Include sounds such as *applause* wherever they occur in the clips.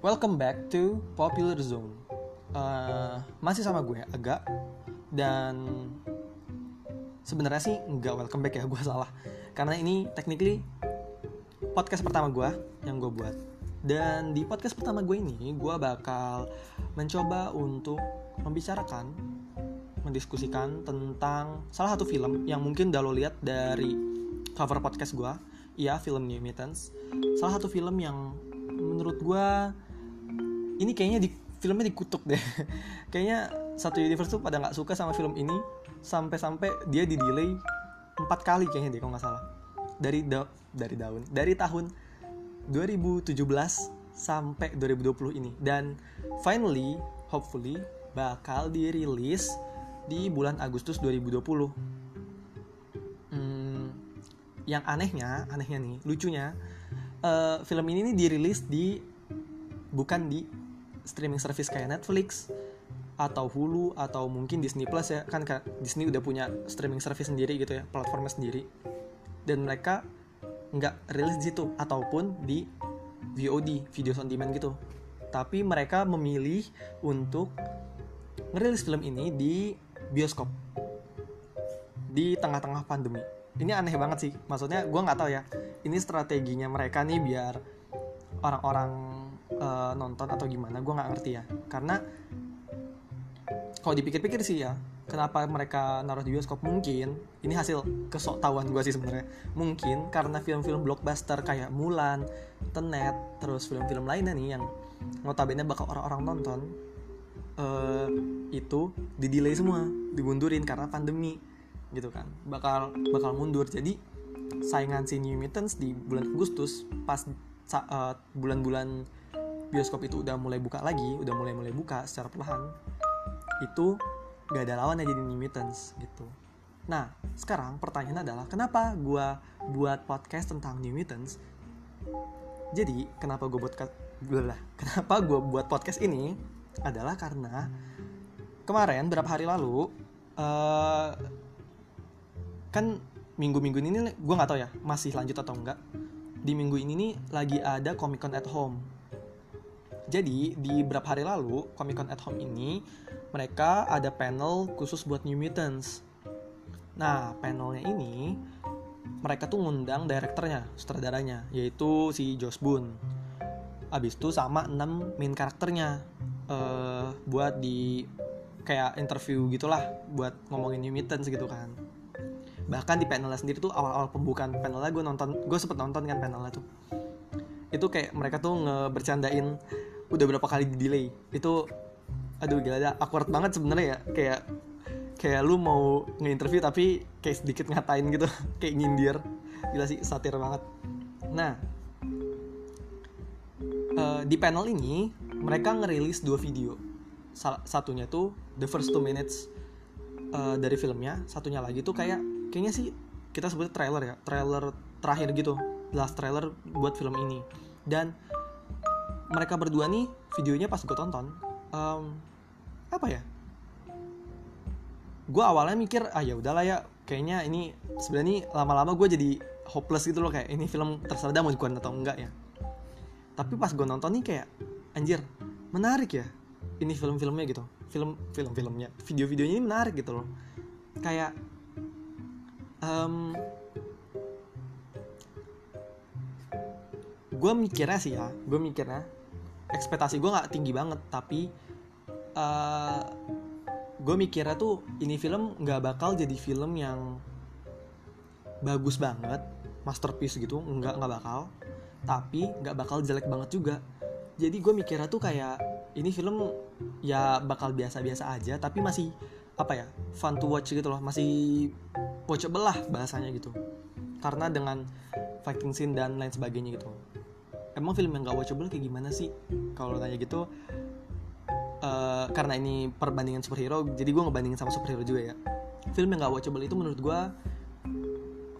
Welcome back to Popular Zone. Uh, masih sama gue agak dan sebenarnya sih nggak welcome back ya *laughs* gue salah. Karena ini technically podcast pertama gue yang gue buat. Dan di podcast pertama gue ini gue bakal mencoba untuk membicarakan mendiskusikan tentang salah satu film yang mungkin udah lo lihat dari cover podcast gue iya film New Mutants. Salah satu film yang menurut gue ini kayaknya di filmnya dikutuk deh. *laughs* Kayaknya satu universe tuh pada nggak suka sama film ini sampai-sampai dia di delay empat kali kayaknya deh kalau nggak salah. Dari da dari daun dari tahun 2017 sampai 2020 ini. Dan finally hopefully bakal dirilis di bulan Agustus 2020 hmm, yang anehnya anehnya nih lucunya uh, film ini nih dirilis di bukan di streaming service kayak Netflix atau Hulu atau mungkin Disney Plus ya. Kan Disney udah punya streaming service sendiri gitu ya platformnya sendiri. Dan mereka nggak rilis di situ ataupun di VOD video on demand gitu. Tapi mereka memilih untuk ngerilis film ini di bioskop. Di tengah-tengah pandemi. Ini aneh banget sih. Maksudnya gue nggak tahu ya. Ini strateginya mereka nih biar orang-orang uh, nonton atau gimana gue nggak ngerti ya. Karena kalau dipikir-pikir sih ya kenapa mereka naruh di bioskop? Mungkin ini hasil kesok tahuan gue sih sebenarnya. Mungkin karena film-film blockbuster kayak Mulan, Tenet, terus film-film lainnya nih yang notabene bakal orang-orang nonton uh, itu di delay semua, dimundurin karena pandemi gitu kan, bakal bakal mundur. Jadi saingan si New Mutants di bulan Agustus pas uh, bulan-bulan bioskop itu udah mulai buka lagi udah mulai mulai buka secara perlahan itu gak ada lawan jadi New Mutants gitu. Nah sekarang pertanyaan adalah kenapa gue buat podcast tentang New Mutants jadi kenapa gue buat lah *laughs* kenapa gue buat podcast ini adalah karena kemarin berapa hari lalu uh, kan minggu-minggu ini gue nggak tahu ya masih lanjut atau enggak di minggu ini nih lagi ada Comic Con at Home jadi di beberapa hari lalu Comic Con at Home ini mereka ada panel khusus buat New Mutants. Nah panelnya ini mereka tuh ngundang direkturnya, sutradaranya, yaitu si Josh Boone. Abis itu sama 6 main karakternya uh, buat di kayak interview gitulah buat ngomongin New Mutants gitu kan. Bahkan di panelnya sendiri tuh awal-awal pembukaan panelnya gue nonton, gue sempet nonton kan panelnya tuh. Itu kayak mereka tuh ngebercandain udah berapa kali di delay itu aduh gila ada awkward banget sebenarnya ya. Kayak kayak lu mau nge-interview tapi kayak sedikit ngatain gitu *laughs* kayak nyindir. Gila sih satir banget. Nah uh, di panel ini mereka ngerilis dua video. Sal satunya tuh the first two minutes uh, dari filmnya. Satunya lagi tuh kayak kayaknya sih kita sebut trailer ya. Trailer terakhir gitu. Last trailer buat film ini. Dan mereka berdua nih videonya pas gue tonton um, apa ya? Gue awalnya mikir ah ya udahlah ya kayaknya ini sebenarnya lama-lama gue jadi hopeless gitu loh kayak ini film terserah mau dikuat atau enggak ya. Tapi pas gue nonton nih kayak anjir menarik ya ini film-filmnya gitu. Film film-filmnya video-videonya ini menarik gitu loh. Kayak um, gue mikirnya sih ya gue mikirnya ekspektasi gue nggak tinggi banget tapi uh, eh, gue mikirnya tuh ini film nggak bakal jadi film yang bagus banget masterpiece gitu nggak nggak bakal tapi nggak bakal jelek banget juga. Jadi gue mikirnya tuh kayak ini film ya bakal biasa-biasa aja tapi masih apa ya fun to watch gitu loh masih watchable lah bahasanya gitu. Karena dengan fighting scene dan lain sebagainya gitu emang film yang gak watchable kayak gimana sih? Kalau nanya gitu uh, karena ini perbandingan superhero jadi gue ngebandingin sama superhero juga ya. Film yang gak watchable itu menurut gue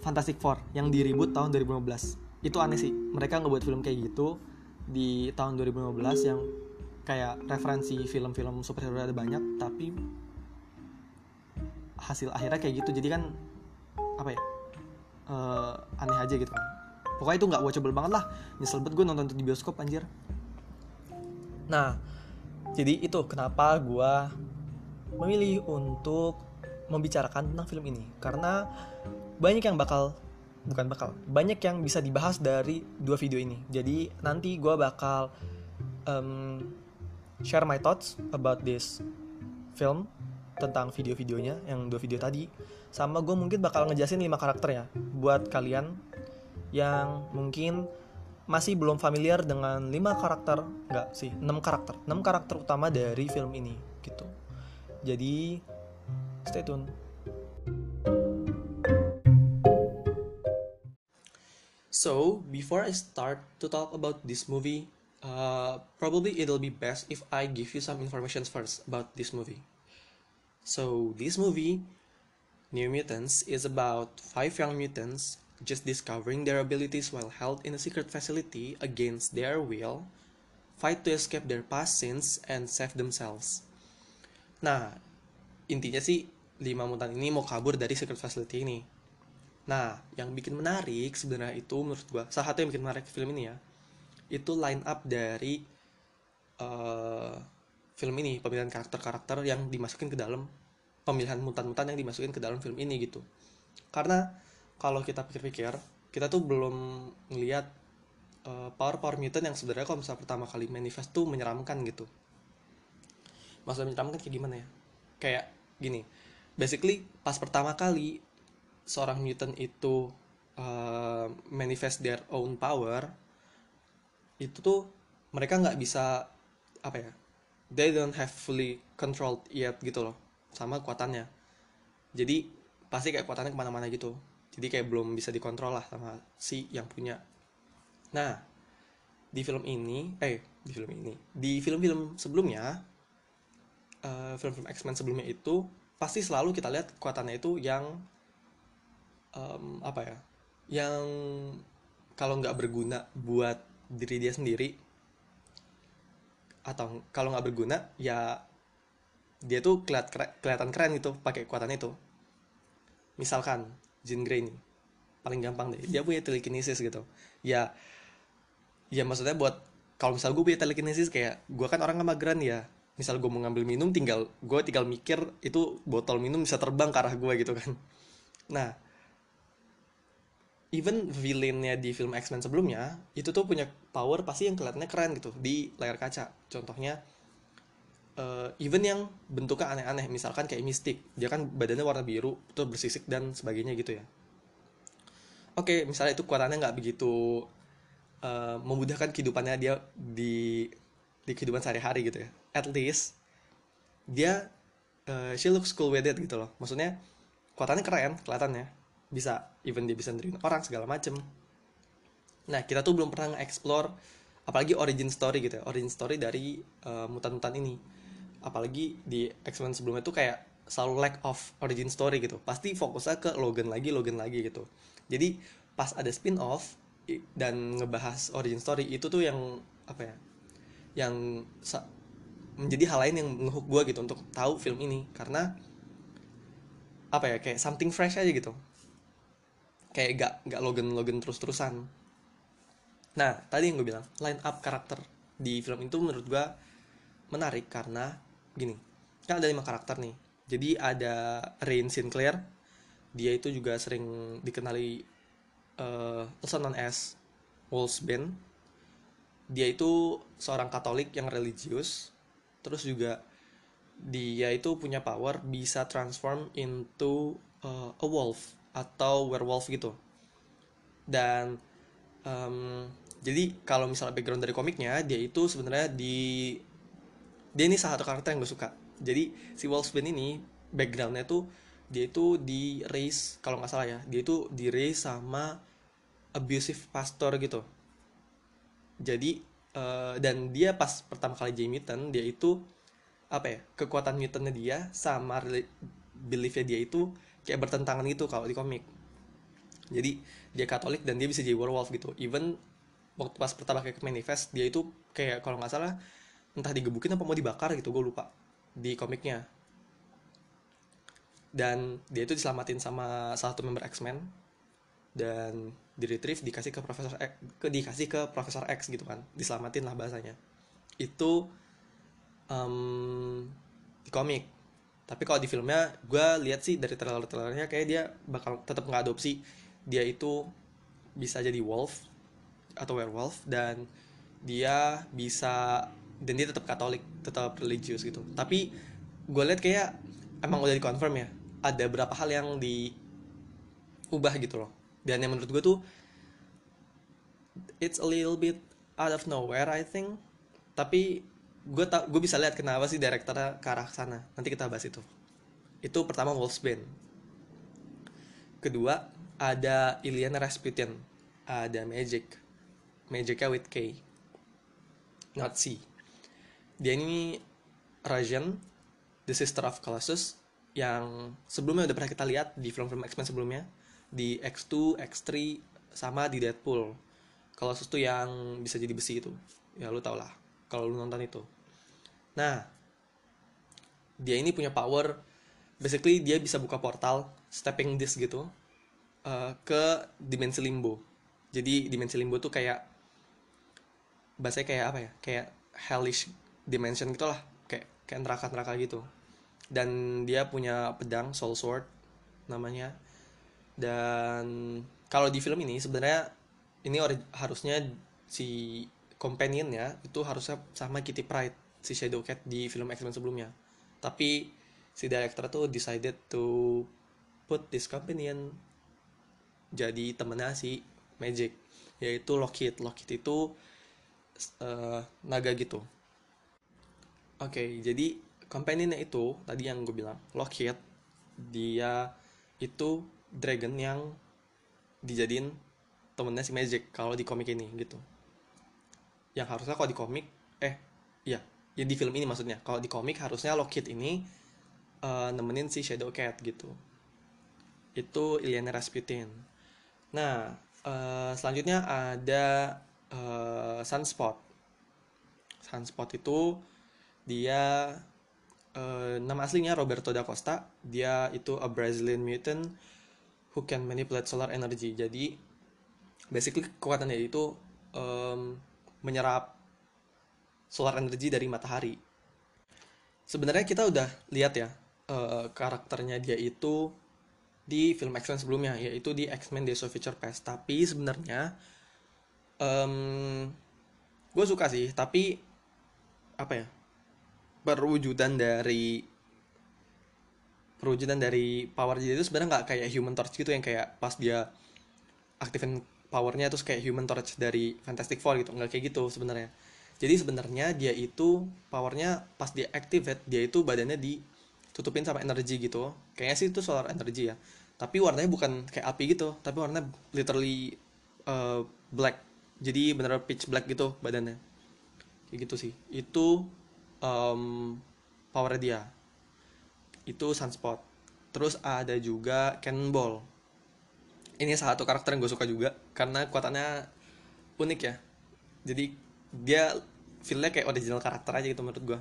Fantastic Four yang di reboot tahun 2015 itu aneh sih mereka ngebuat film kayak gitu di tahun 2015 yang kayak referensi film-film superhero ada banyak tapi hasil akhirnya kayak gitu. Jadi kan apa ya uh, aneh aja gitu kan pokoknya itu nggak watchable banget lah. Nyesel banget gue nonton di bioskop anjir. Nah jadi itu kenapa gue memilih untuk membicarakan tentang film ini. Karena banyak yang bakal bukan bakal banyak yang bisa dibahas dari dua video ini. Jadi nanti gue bakal um, share my thoughts about this film tentang video-videonya yang dua video tadi. Sama gue mungkin bakal ngejelasin lima karakter ya buat kalian yang mungkin masih belum familiar dengan lima karakter nggak sih enam karakter. Enam karakter utama dari film ini gitu. Jadi stay tune. So, before I start to talk about this movie, uh, probably it'll be best if I give you some information first about this movie. So, this movie, New Mutants, is about five young mutants just discovering their abilities while held in a secret facility against their will, fight to escape their past sins, and save themselves. Nah, intinya sih, lima mutan ini mau kabur dari secret facility ini Nah, yang bikin menarik sebenarnya itu menurut gue salah satu yang bikin menarik film ini ya, itu line up dari uh, film ini, pemilihan karakter-karakter yang dimasukin ke dalam pemilihan mutan-mutan yang dimasukin ke dalam film ini gitu. Karena kalau kita pikir-pikir, kita tuh belum ngelihat uh, power-power mutant yang sebenarnya kalau misalnya pertama kali manifest tuh menyeramkan gitu. Maksudnya menyeramkan kayak gimana ya? Kayak gini, basically pas pertama kali seorang mutant itu uh, manifest their own power itu tuh mereka nggak bisa apa ya they don't have fully controlled yet gitu loh sama kekuatannya jadi pasti kayak kekuatannya ke mana-mana gitu jadi kayak belum bisa dikontrol lah sama si yang punya. Nah di film ini eh di film ini di film-film sebelumnya uh, film-film X-Men sebelumnya itu pasti selalu kita lihat kekuatannya itu yang um, apa ya yang kalau nggak berguna buat diri dia sendiri atau kalau nggak berguna ya dia tuh keliat, kelihatan keren gitu pakai kekuatan itu. Misalkan Jean Grey nih paling gampang deh. Dia punya telekinesis gitu. Ya ya maksudnya buat kalau misal gue punya telekinesis kayak gue kan orang mageran ya. Misal gue mau ngambil minum tinggal gue tinggal mikir itu botol minum bisa terbang ke arah gue gitu kan. Nah even villainnya di film X-Men sebelumnya itu tuh punya power pasti yang kelihatannya keren gitu di layar kaca. Contohnya uh, even yang bentuknya aneh-aneh misalkan kayak Mystic dia kan badannya warna biru tuh bersisik dan sebagainya gitu ya. Oke okay, misalnya itu kekuatannya nggak begitu uh, memudahkan kehidupannya dia di di kehidupan sehari-hari gitu ya. At least dia uh, she looks cool with it gitu loh. Maksudnya kekuatannya keren kelihatannya. Bisa even dia bisa nerin orang segala macem. Nah kita tuh belum pernah nge-explore apalagi origin story gitu ya. Origin story dari uh, mutan-mutan ini apalagi di X-Men sebelumnya tuh kayak selalu lack of origin story gitu. Pasti fokusnya ke Logan lagi Logan lagi gitu. Jadi pas ada spin off dan ngebahas origin story itu tuh yang apa ya yang menjadi hal lain yang ngehook gue gitu untuk tahu film ini. Karena apa ya kayak something fresh aja gitu. Kayak gak gak Logan Logan terus terusan nah tadi yang gue bilang line up karakter di film itu menurut gue menarik karena gini kan ada lima karakter nih. Jadi ada Rain Sinclair dia itu juga sering dikenali uh, known as Wolfsbane dia itu seorang Katolik yang religius terus juga dia itu punya power bisa transform into uh, a wolf atau werewolf gitu. Dan um, jadi kalau misalnya background dari komiknya dia itu sebenarnya di dia ini salah satu karakter yang gue suka. Jadi si Wolfsbane ini backgroundnya tuh dia itu di race kalau nggak salah ya dia itu di race sama abusive pastor gitu. Jadi uh, dan dia pas pertama kali jadi mutant dia itu apa ya kekuatan mutantnya dia sama beliefnya dia itu kayak bertentangan gitu kalau di komik. Jadi dia Katolik dan dia bisa jadi werewolf gitu. Even waktu pas pertama kayak manifest dia itu kayak kalau nggak salah entah digebukin apa mau dibakar gitu gue lupa di komiknya. Dan dia itu diselamatin sama salah satu member X-Men. Dan di retrieve dikasih ke profesor X, ke dikasih ke profesor X gitu kan diselamatin lah bahasanya. Itu um, di komik. Tapi kalau di filmnya gue lihat sih dari trailer-trailernya kayak dia bakal tetap ngadopsi dia itu bisa jadi wolf atau werewolf dan dia bisa dan dia tetap katolik tetap religius gitu. Tapi gue lihat kayak emang udah dikonfirm ya ada berapa hal yang diubah gitu loh. Dan yang menurut gue tuh it's a little bit out of nowhere I think. Tapi gue tak gue bisa lihat kenapa sih direkturnya ke arah sana. Nanti kita bahas itu. Itu pertama Wolfsbane. Kedua ada Iliana Rasputin. Ada Magic. Magicnya with K. Not C dia ini Rajan the sister of Colossus yang sebelumnya udah pernah kita lihat di film-film X-Men sebelumnya di X2, X3 sama di Deadpool. Colossus tuh yang bisa jadi besi itu. Ya lu tau lah kalau lu nonton itu. Nah, dia ini punya power basically dia bisa buka portal stepping disc gitu uh, ke dimensi limbo. Jadi dimensi limbo tuh kayak bahasanya kayak apa ya? Kayak hellish dimension gitu lah, kayak kayak neraka-neraka gitu. Dan dia punya pedang soul sword namanya. Dan kalau di film ini sebenarnya ini harusnya si companionnya itu harusnya sama Kitty Pride si Shadow Cat di film X-Men sebelumnya. Tapi si director tuh decided to put this companion jadi temennya si Magic yaitu Lockheed. Lockheed itu uh, naga gitu okay, jadi companionnya itu tadi yang gue bilang Lockheed dia itu dragon yang dijadiin temennya si Magic kalau di komik ini gitu. Yang harusnya kalau di komik eh iya ya di film ini maksudnya. Kalau di komik harusnya Lockheed ini uh, nemenin si Shadow Cat gitu. Itu Ilyana Rasputin. Nah uh, selanjutnya ada uh, Sunspot. Sunspot itu dia uh, nama aslinya Roberto da Costa. Dia itu a Brazilian mutant who can manipulate solar energy. Jadi basically kekuatannya itu um, menyerap solar energy dari matahari. Sebenarnya kita udah lihat ya uh, karakternya dia itu di film X-Men sebelumnya yaitu di X-Men Days of Future Past. Tapi sebenarnya um, gue suka sih. Tapi apa ya perwujudan dari perwujudan dari power dia itu sebenarnya nggak kayak Human Torch gitu yang kayak pas dia aktifin powernya terus kayak Human Torch dari Fantastic Four gitu. Nggak kayak gitu sebenarnya. Jadi sebenarnya dia itu powernya pas dia activate dia itu badannya ditutupin sama energi gitu. Kayaknya sih itu solar energy ya. Tapi warnanya bukan kayak api gitu tapi warnanya literally uh, black. Jadi bener pitch black gitu badannya. Kayak gitu sih. Itu um, power dia. Itu sunspot. Terus ada juga cannonball. Ini salah satu karakter yang gue suka juga karena kekuatannya unik ya. Jadi dia feelnya kayak original karakter aja gitu menurut gue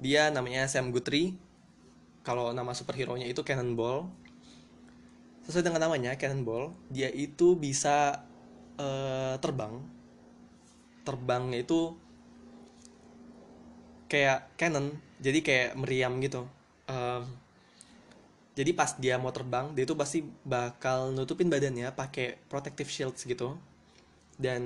dia namanya Sam Guthrie. Kalau nama superhero nya itu Cannonball. Sesuai dengan namanya Cannonball dia itu bisa uh, terbang. Terbangnya itu kayak Canon jadi kayak meriam gitu. Um, jadi pas dia mau terbang dia itu pasti bakal nutupin badannya pakai protective shields gitu. Dan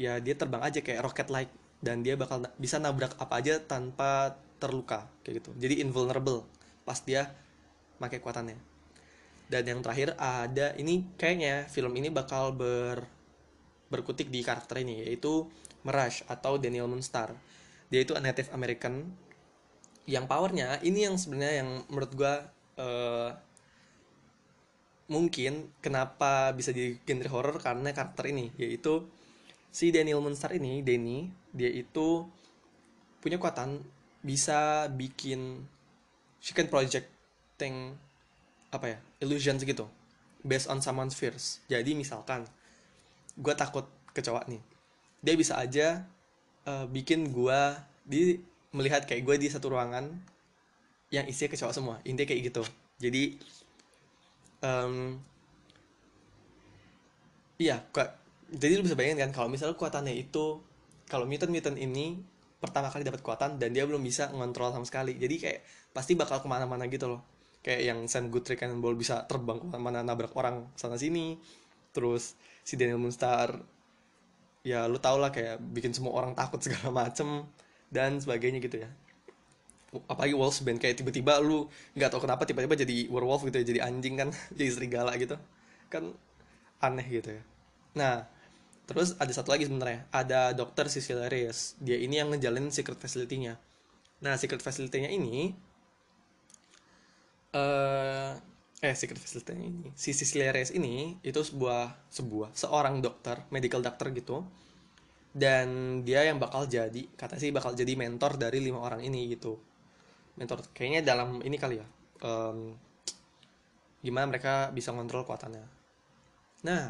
ya dia terbang aja kayak rocket like dan dia bakal bisa nabrak apa aja tanpa terluka kayak gitu. Jadi invulnerable pas dia pakai kekuatannya. Dan yang terakhir ada ini kayaknya film ini bakal ber berkutik di karakter ini yaitu Mirage atau Daniel Moonstar dia itu Native American. Yang powernya ini yang sebenarnya yang menurut gue uh, mungkin kenapa bisa jadi genre horror karena karakter ini yaitu si Daniel Moonstar ini Denny dia itu punya kekuatan bisa bikin she can projecting apa ya illusions gitu based on someone's fears. Jadi misalkan gue takut kecoa nih. Dia bisa aja uh, bikin gue di melihat kayak gue di satu ruangan yang isinya kecoa semua. Intinya kayak gitu. Jadi um, iya jadi lu bisa bayangin kan kalau misalnya kekuatannya itu kalau mutant mutant ini pertama kali dapat kekuatan dan dia belum bisa ngontrol sama sekali. Jadi kayak pasti bakal ke mana-mana gitu loh. Kayak yang Sam Guthrie Cannonball bisa terbang ke mana-mana nabrak orang sana sini terus si Daniel Moonstar ya lu tau lah kayak bikin semua orang takut segala macem dan sebagainya gitu ya. Apalagi Wolves Band kayak tiba-tiba lu nggak tahu kenapa tiba-tiba jadi werewolf gitu ya jadi anjing kan *laughs* jadi serigala gitu. Kan aneh gitu ya. Nah terus ada satu lagi sebenarnya. Ada dokter Cecilia Reyes dia ini yang ngejalanin secret facility-nya. Nah secret facility-nya ini eh eh secret facility ini. Si Cecilia Reyes ini itu sebuah sebuah seorang dokter medical doctor gitu. Dan dia yang bakal jadi kata sih bakal jadi mentor dari lima orang ini gitu. Mentor kayaknya dalam ini kali ya em, gimana mereka bisa ngontrol kekuatannya. Nah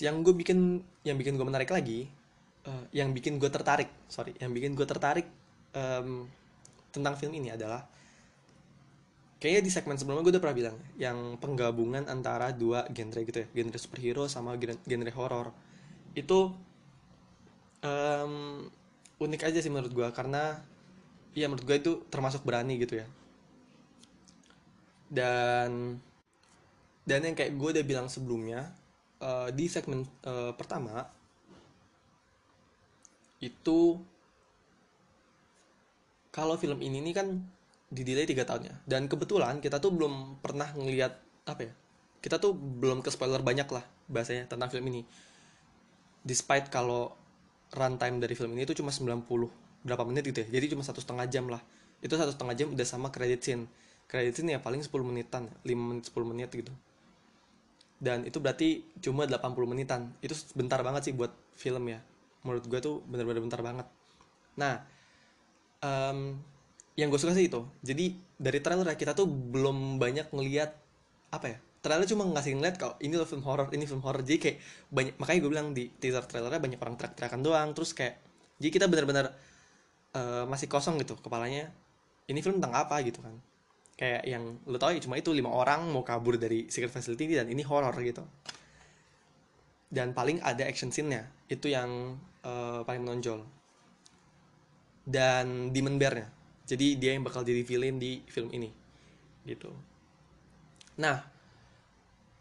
yang gue bikin yang bikin gue menarik lagi eh, yang bikin gue tertarik sorry yang bikin gue tertarik em, tentang film ini adalah kayaknya di segmen sebelumnya gue udah pernah bilang yang penggabungan antara dua genre gitu ya genre superhero sama gen- genre horor itu em, unik aja sih menurut gue karena ya menurut gue itu termasuk berani gitu ya. Dan dan yang kayak gue udah bilang sebelumnya eh, di segmen eh, pertama itu kalau film ini nih kan di delay 3 tahun ya dan kebetulan kita tuh belum pernah ngelihat apa ya kita tuh belum ke spoiler banyak lah bahasanya tentang film ini. Despite kalau runtime dari film ini itu cuma 90 berapa menit gitu ya. Jadi cuma satu setengah jam lah. Itu satu setengah jam udah sama credit scene. Credit scene ya paling 10 menitan 5 menit 10 menit gitu. Dan itu berarti cuma 80 menitan. Itu bentar banget sih buat film ya. Menurut gue tuh bener-bener bentar banget. Nah em, yang gue suka sih itu. Jadi dari trailer kita tuh belum banyak ngelihat apa ya trailer cuma ngasih ngeliat kalau ini film horror ini film horror. Jadi kayak banyak makanya gue bilang di teaser trailernya banyak orang teriak-teriakan doang. Terus kayak jadi kita benar-benar eh, masih kosong gitu kepalanya. Ini film tentang apa gitu kan. Kayak yang lo tau ya cuma itu lima orang mau kabur dari secret facility dan ini horror gitu. Dan paling ada action scene-nya itu yang eh, paling menonjol. Dan Demon Bear-nya jadi dia yang bakal jadi villain di film ini. Gitu. Nah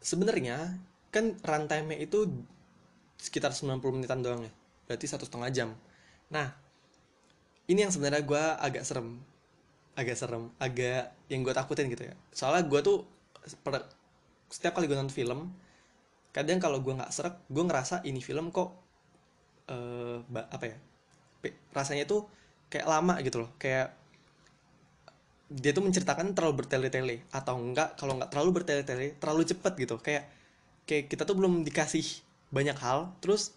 sebenarnya kan runtime-nya itu sekitar 90 menitan doang ya. Berarti satu setengah jam. Nah ini yang sebenarnya gue agak serem. Agak serem. Agak yang gue takutin gitu ya. Soalnya gue tuh per- setiap kali gue nonton film kadang kalau gue nggak serak gue ngerasa ini film kok ba- apa ya rasanya tuh kayak lama gitu loh. Kayak dia tuh menceritakan terlalu bertele-tele atau enggak kalau nggak terlalu bertele-tele terlalu cepet gitu. Kayak kayak kita tuh belum dikasih banyak hal terus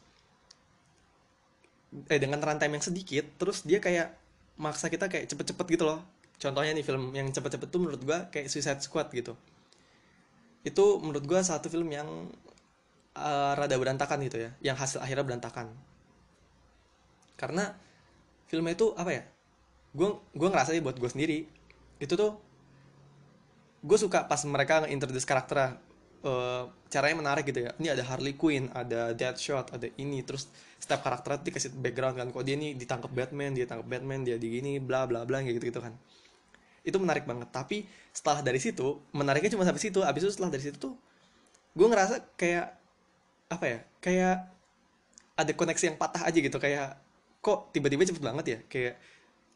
eh dengan runtime yang sedikit terus dia kayak maksa kita kayak cepet-cepet gitu loh. Contohnya nih film yang cepet-cepet tuh menurut gua kayak Suicide Squad gitu. Itu menurut gua satu film yang eh, rada berantakan gitu ya yang hasil akhirnya berantakan. Karena filmnya itu apa ya gue gue ngerasa sih buat gue sendiri itu tuh gue suka pas mereka nge-introduce karakter eh, caranya menarik gitu ya. Ini ada Harley Quinn ada Deadshot ada ini. Terus setiap karakter itu dikasih background kan. Kok dia ini ditangkap Batman dia tangkap Batman dia di gini bla bla bla gitu gitu kan. Itu menarik banget. Tapi setelah dari situ menariknya cuma sampai situ. Abis itu setelah dari situ tuh gue ngerasa kayak apa ya kayak ada koneksi yang patah aja gitu. Kayak kok tiba-tiba cepet banget ya? Kayak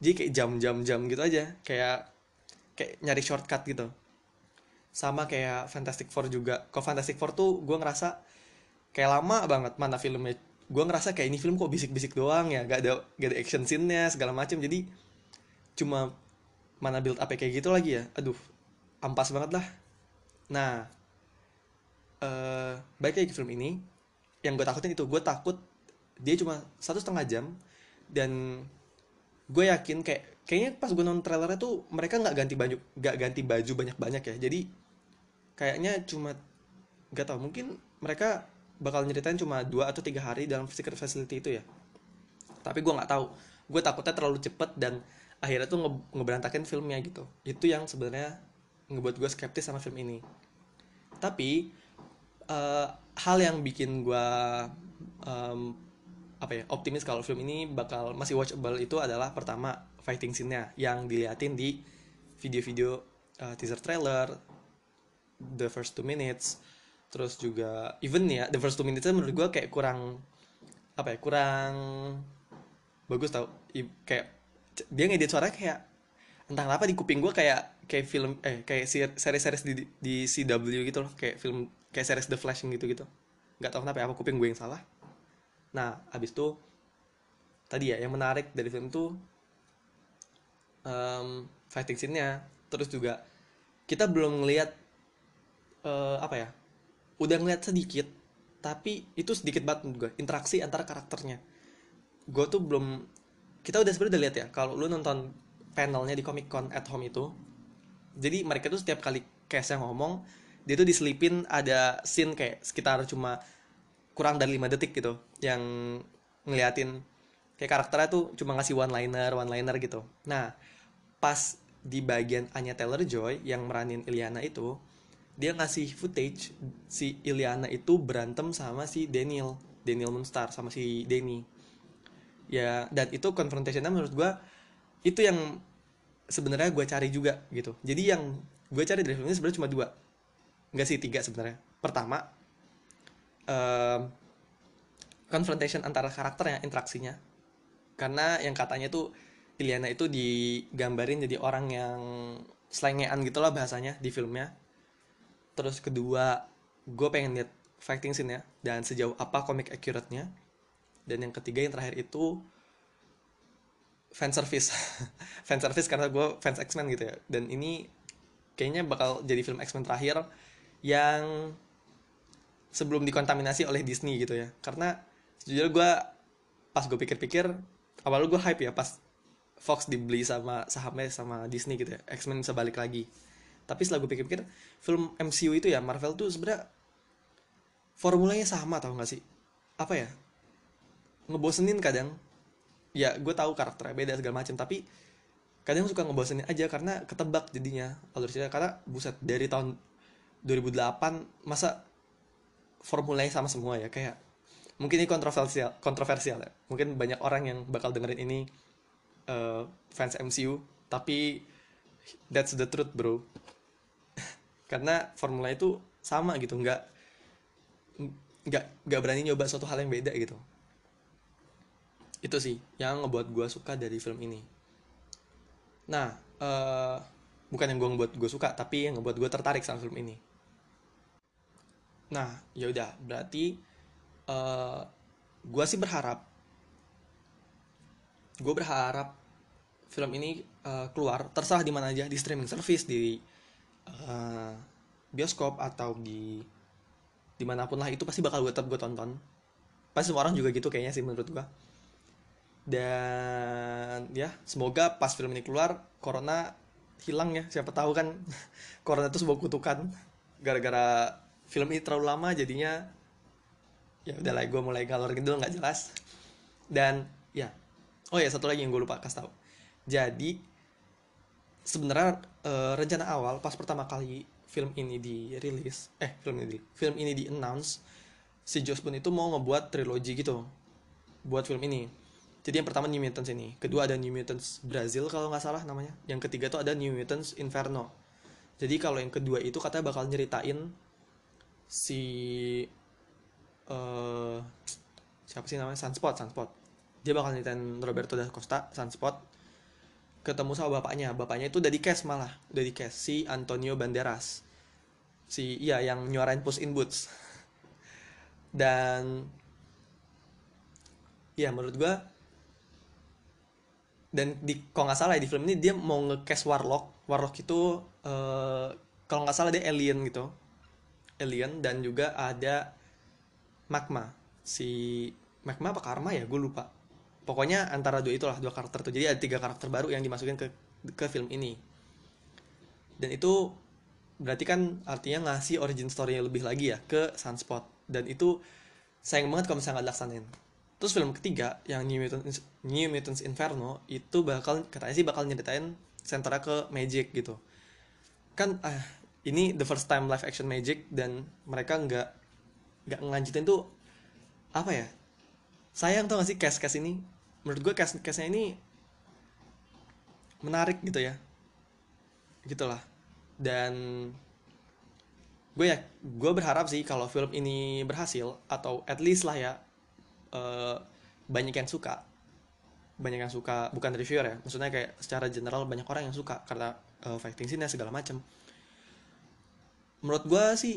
jadi kayak jam-jam jam gitu aja. Kayak kayak nyari shortcut gitu. Sama kayak Fantastic Four juga. Kok Fantastic Four tuh gue ngerasa kayak lama banget mana filmnya. Gue ngerasa kayak ini film kok bisik-bisik doang ya. Gak ada gak ada action scene-nya segala macam jadi cuma mana build up kayak gitu lagi ya. Aduh ampas banget lah. Nah eh baik lagi film ini. Yang gue takutin itu gue takut dia cuma satu setengah jam dan gue yakin kayak kayaknya pas gue nonton trailernya tuh mereka nggak ganti baju nggak ganti baju banyak banyak ya. Jadi kayaknya cuma nggak tahu mungkin mereka bakal nyeritain cuma dua atau tiga hari dalam secret facility itu ya. Tapi gue nggak tahu. Gue takutnya terlalu cepet dan akhirnya tuh nge ngeberantakin filmnya gitu. Itu yang sebenarnya ngebuat gue skeptis sama film ini. Tapi eh, hal yang bikin gue em, apa ya optimis kalau film ini bakal masih watchable itu adalah pertama fighting scene-nya yang diliatin di video-video uh, teaser trailer the first two minutes terus juga even ya the first two minutes menurut gue kayak kurang apa ya kurang bagus tau. I- kayak dia ngedit suara kayak entah kenapa di kuping gue kayak kayak film eh kayak ser- series-series di di CW gitu loh kayak film kayak series The Flash gitu gitu nggak tahu kenapa ya, apa kuping gue yang salah. Nah abis itu tadi ya yang menarik dari film itu em, fighting scene-nya. Terus juga kita belum ngelihat eh, apa ya udah ngeliat sedikit tapi itu sedikit banget gue interaksi antara karakternya. Gue tuh belum kita udah sebenarnya udah lihat ya kalau lu nonton panelnya di Comic Con at home itu jadi mereka tuh setiap kali case yang ngomong dia tuh diselipin ada scene kayak sekitar cuma kurang dari 5 detik gitu yang ngeliatin kayak karakternya tuh cuma ngasih one liner one liner gitu. Nah pas di bagian Anya Taylor Joy yang meranin Ilyana itu dia ngasih footage si Ilyana itu berantem sama si Daniel Daniel Moonstar sama si Denny. Ya dan itu confrontationnya menurut gue itu yang sebenarnya gue cari juga gitu. Jadi yang gue cari dari film ini sebenarnya cuma dua. Nggak sih tiga sebenarnya. Pertama em, confrontation antara karakternya interaksinya karena yang katanya tuh Ilyana itu digambarin jadi orang yang slengean gitu lah bahasanya di filmnya. Terus kedua gue pengen lihat fighting scene ya dan sejauh apa comic accurate-nya. Dan yang ketiga yang terakhir itu fan service *laughs* fan service karena gue fans X-Men gitu ya. Dan ini kayaknya bakal jadi film X-Men terakhir yang sebelum dikontaminasi oleh Disney gitu ya. Karena sejujurnya gue pas gue pikir-pikir awal gue hype ya pas Fox dibeli sama sahamnya sama Disney gitu ya X-Men bisa balik lagi. Tapi setelah gue pikir-pikir film MCU itu ya Marvel tuh sebenarnya formulanya sama tau gak sih? Apa ya? Ngebosenin kadang. Ya gue tahu karakternya beda segala macam tapi kadang suka ngebosenin aja karena ketebak jadinya. Alur cerita karena buset dari tahun 2008 masa formulanya sama semua ya? Kayak mungkin ini kontroversial kontroversial ya. Mungkin banyak orang yang bakal dengerin ini eh, fans MCU tapi that's the truth bro. *laughs* Karena formula itu sama gitu. Nggak nggak nggak berani nyoba suatu hal yang beda gitu. Itu sih yang ngebuat gue suka dari film ini. Nah eh, bukan yang gue ngebuat gue suka tapi yang ngebuat gue tertarik sama film ini. Nah ya udah. Berarti eh gue sih berharap gue berharap film ini eh, keluar terserah di mana aja di streaming service di eh, bioskop atau di di mana pun lah itu pasti bakal gue tetap gue tonton. Pasti semua orang juga gitu kayaknya sih menurut gue dan ya semoga pas film ini keluar corona hilang ya siapa tahu kan. *laughs* Corona itu sebuah kutukan gara-gara film ini terlalu lama jadinya ya udah lah gue mulai galor gitu nggak jelas. Dan ya. Oh ya satu lagi yang gue lupa kasih tahu jadi sebenarnya eh, rencana awal pas pertama kali film ini dirilis eh film ini film ini di announce si Joss Boone itu mau ngebuat trilogi gitu buat film ini. Jadi yang pertama New Mutants ini kedua ada New Mutants Brazil kalau nggak salah namanya yang ketiga tuh ada New Mutants Inferno. Jadi kalau yang kedua itu katanya bakal nyeritain si eh siapa sih namanya? Sunspot Sunspot. Dia bakal nyeritain Roberto da Costa Sunspot. Ketemu sama bapaknya. Bapaknya itu udah di cast malah. Udah di cast si Antonio Banderas. Si iya yang nyuarain Puss in Boots. *laughs* Dan ya menurut gua dan di kalau nggak salah ya di film ini dia mau nge-cast Warlock. Warlock itu eh, kalau nggak salah dia alien gitu. Alien dan juga ada Magma. Si Magma apa Karma ya? Gue lupa. Pokoknya antara dua itulah dua karakter tuh. Jadi ada tiga karakter baru yang dimasukin ke ke film ini. Dan itu berarti kan artinya ngasih origin story yang lebih lagi ya ke Sunspot. Dan itu sayang banget kalau misalnya nggak dilaksanain. Terus film ketiga yang New Mutants New Mutants Inferno itu bakal katanya sih bakal nyeritain senternya ke Magic gitu. Kan ah, ini the first time live action Magic dan mereka nggak nggak ngelanjutin tuh apa ya sayang tuh gak sih cast cast ini? Menurut gue cast castnya ini menarik gitu ya. Gitulah dan gue ya gue berharap sih kalau film ini berhasil atau at least lah ya uh, banyak yang suka. Banyak yang suka bukan reviewer ya maksudnya kayak secara general banyak orang yang suka karena uh, fighting scene segala macam menurut gue sih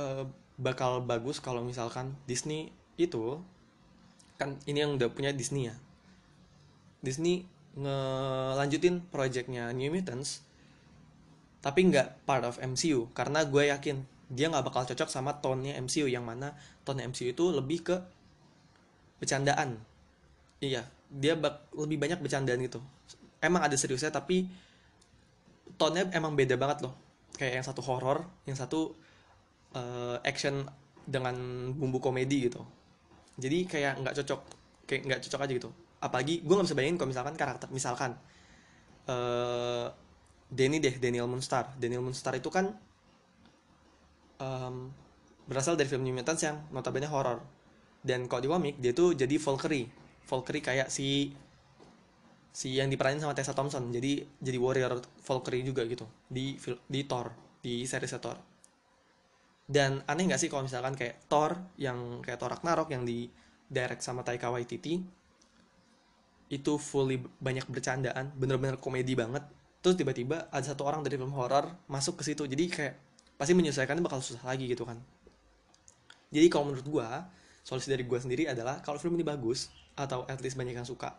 uh, bakal bagus kalau misalkan Disney itu kan ini yang udah punya Disney ya. Disney ngelanjutin projectnya New Mutants tapi nggak part of MCU karena gue yakin dia nggak bakal cocok sama tone-nya MCU yang mana tone MCU itu lebih ke bercandaan. Iya dia bak lebih banyak bercandaan gitu. Emang ada seriusnya tapi tone-nya emang beda banget loh. Kayak yang satu horror yang satu uh, action dengan bumbu komedi gitu. Jadi kayak nggak cocok kayak nggak cocok aja gitu. Apalagi gue nggak bisa bayangin kalau misalkan karakter misalkan uh, Denny deh Daniel Moonstar. Daniel Moonstar itu kan um, berasal dari film New Mutants yang notabene horror. Dan kalau di komik dia tuh jadi Valkyrie. Valkyrie kayak si si yang diperanin sama Tessa Thompson. Jadi jadi warrior Valkyrie juga gitu. Di di Thor di series Thor dan aneh nggak sih kalau misalkan kayak Thor yang kayak Thor Ragnarok yang di direct sama Taika Waititi itu fully banyak bercandaan bener-bener komedi banget. Terus tiba-tiba ada satu orang dari film horror masuk ke situ. Jadi kayak pasti menyesuaikannya bakal susah lagi gitu kan. Jadi kalau menurut gua solusi dari gua sendiri adalah kalau film ini bagus atau at least banyak yang suka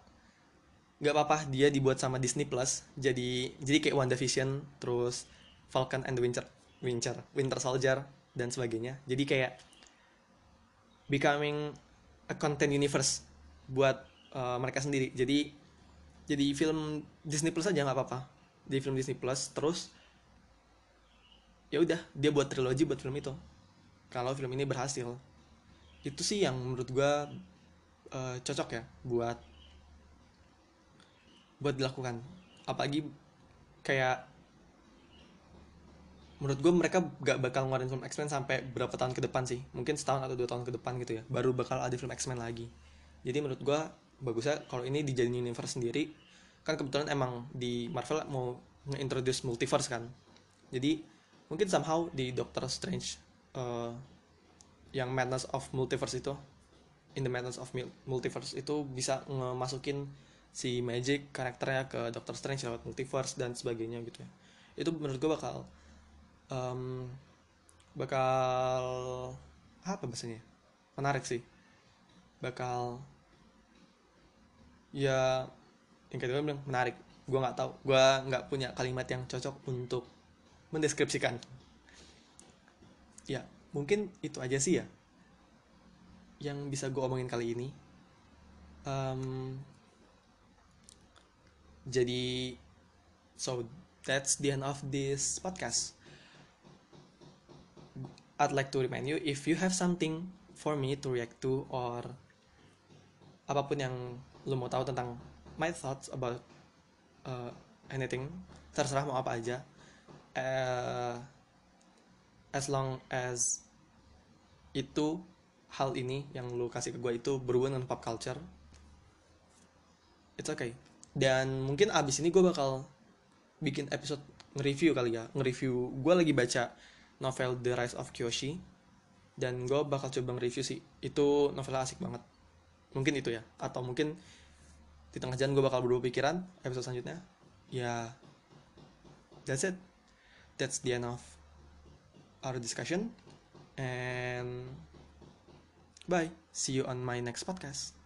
nggak apa-apa dia dibuat sama Disney Plus jadi jadi kayak WandaVision terus Falcon and the Winter Winter Winter Soldier dan sebagainya. Jadi kayak becoming a content universe buat uh, mereka sendiri. Jadi jadi film Disney Plus aja nggak apa-apa. Di film Disney Plus terus ya udah dia buat trilogi buat film itu. Kalau film ini berhasil. Itu sih yang menurut gue uh, cocok ya buat buat dilakukan. Apalagi kayak menurut gue mereka gak bakal ngeluarin film X-Men sampai berapa tahun ke depan sih. Mungkin setahun atau dua tahun ke depan gitu ya baru bakal ada film X-Men lagi. Jadi menurut gue bagusnya kalau ini dijadiin universe sendiri kan kebetulan emang di Marvel mau nge-introduce multiverse kan. Jadi mungkin somehow di Doctor Strange uh, yang Madness of Multiverse itu in the Madness of Multiverse itu bisa ngemasukin si Magic karakternya ke Doctor Strange lewat multiverse dan sebagainya gitu ya. Itu menurut gue bakal um, bakal apa bahasanya? Menarik sih. Bakal ya yang kedua bilang menarik. Gue nggak tahu. Gue nggak punya kalimat yang cocok untuk mendeskripsikan. Ya mungkin itu aja sih ya yang bisa gue omongin kali ini. Um, jadi so that's the end of this podcast I'd like to remind you if you have something for me to react to or apa pun yang lo mau tahu tentang my thoughts about uh, anything terserah mau apa aja uh, as long as itu hal ini yang lo kasih ke gue itu berhubungan dengan pop culture it's okay. Dan mungkin abis ini gue bakal bikin episode nge-review kali ya nge-review gue lagi baca novel The Rise of Kyoshi dan gue bakal coba nge-review sih. Itu novel asik banget. Mungkin itu ya. Atau mungkin di tengah jalan gue bakal berubah pikiran episode selanjutnya. Ya that's it. That's the end of our discussion and bye. See you on my next podcast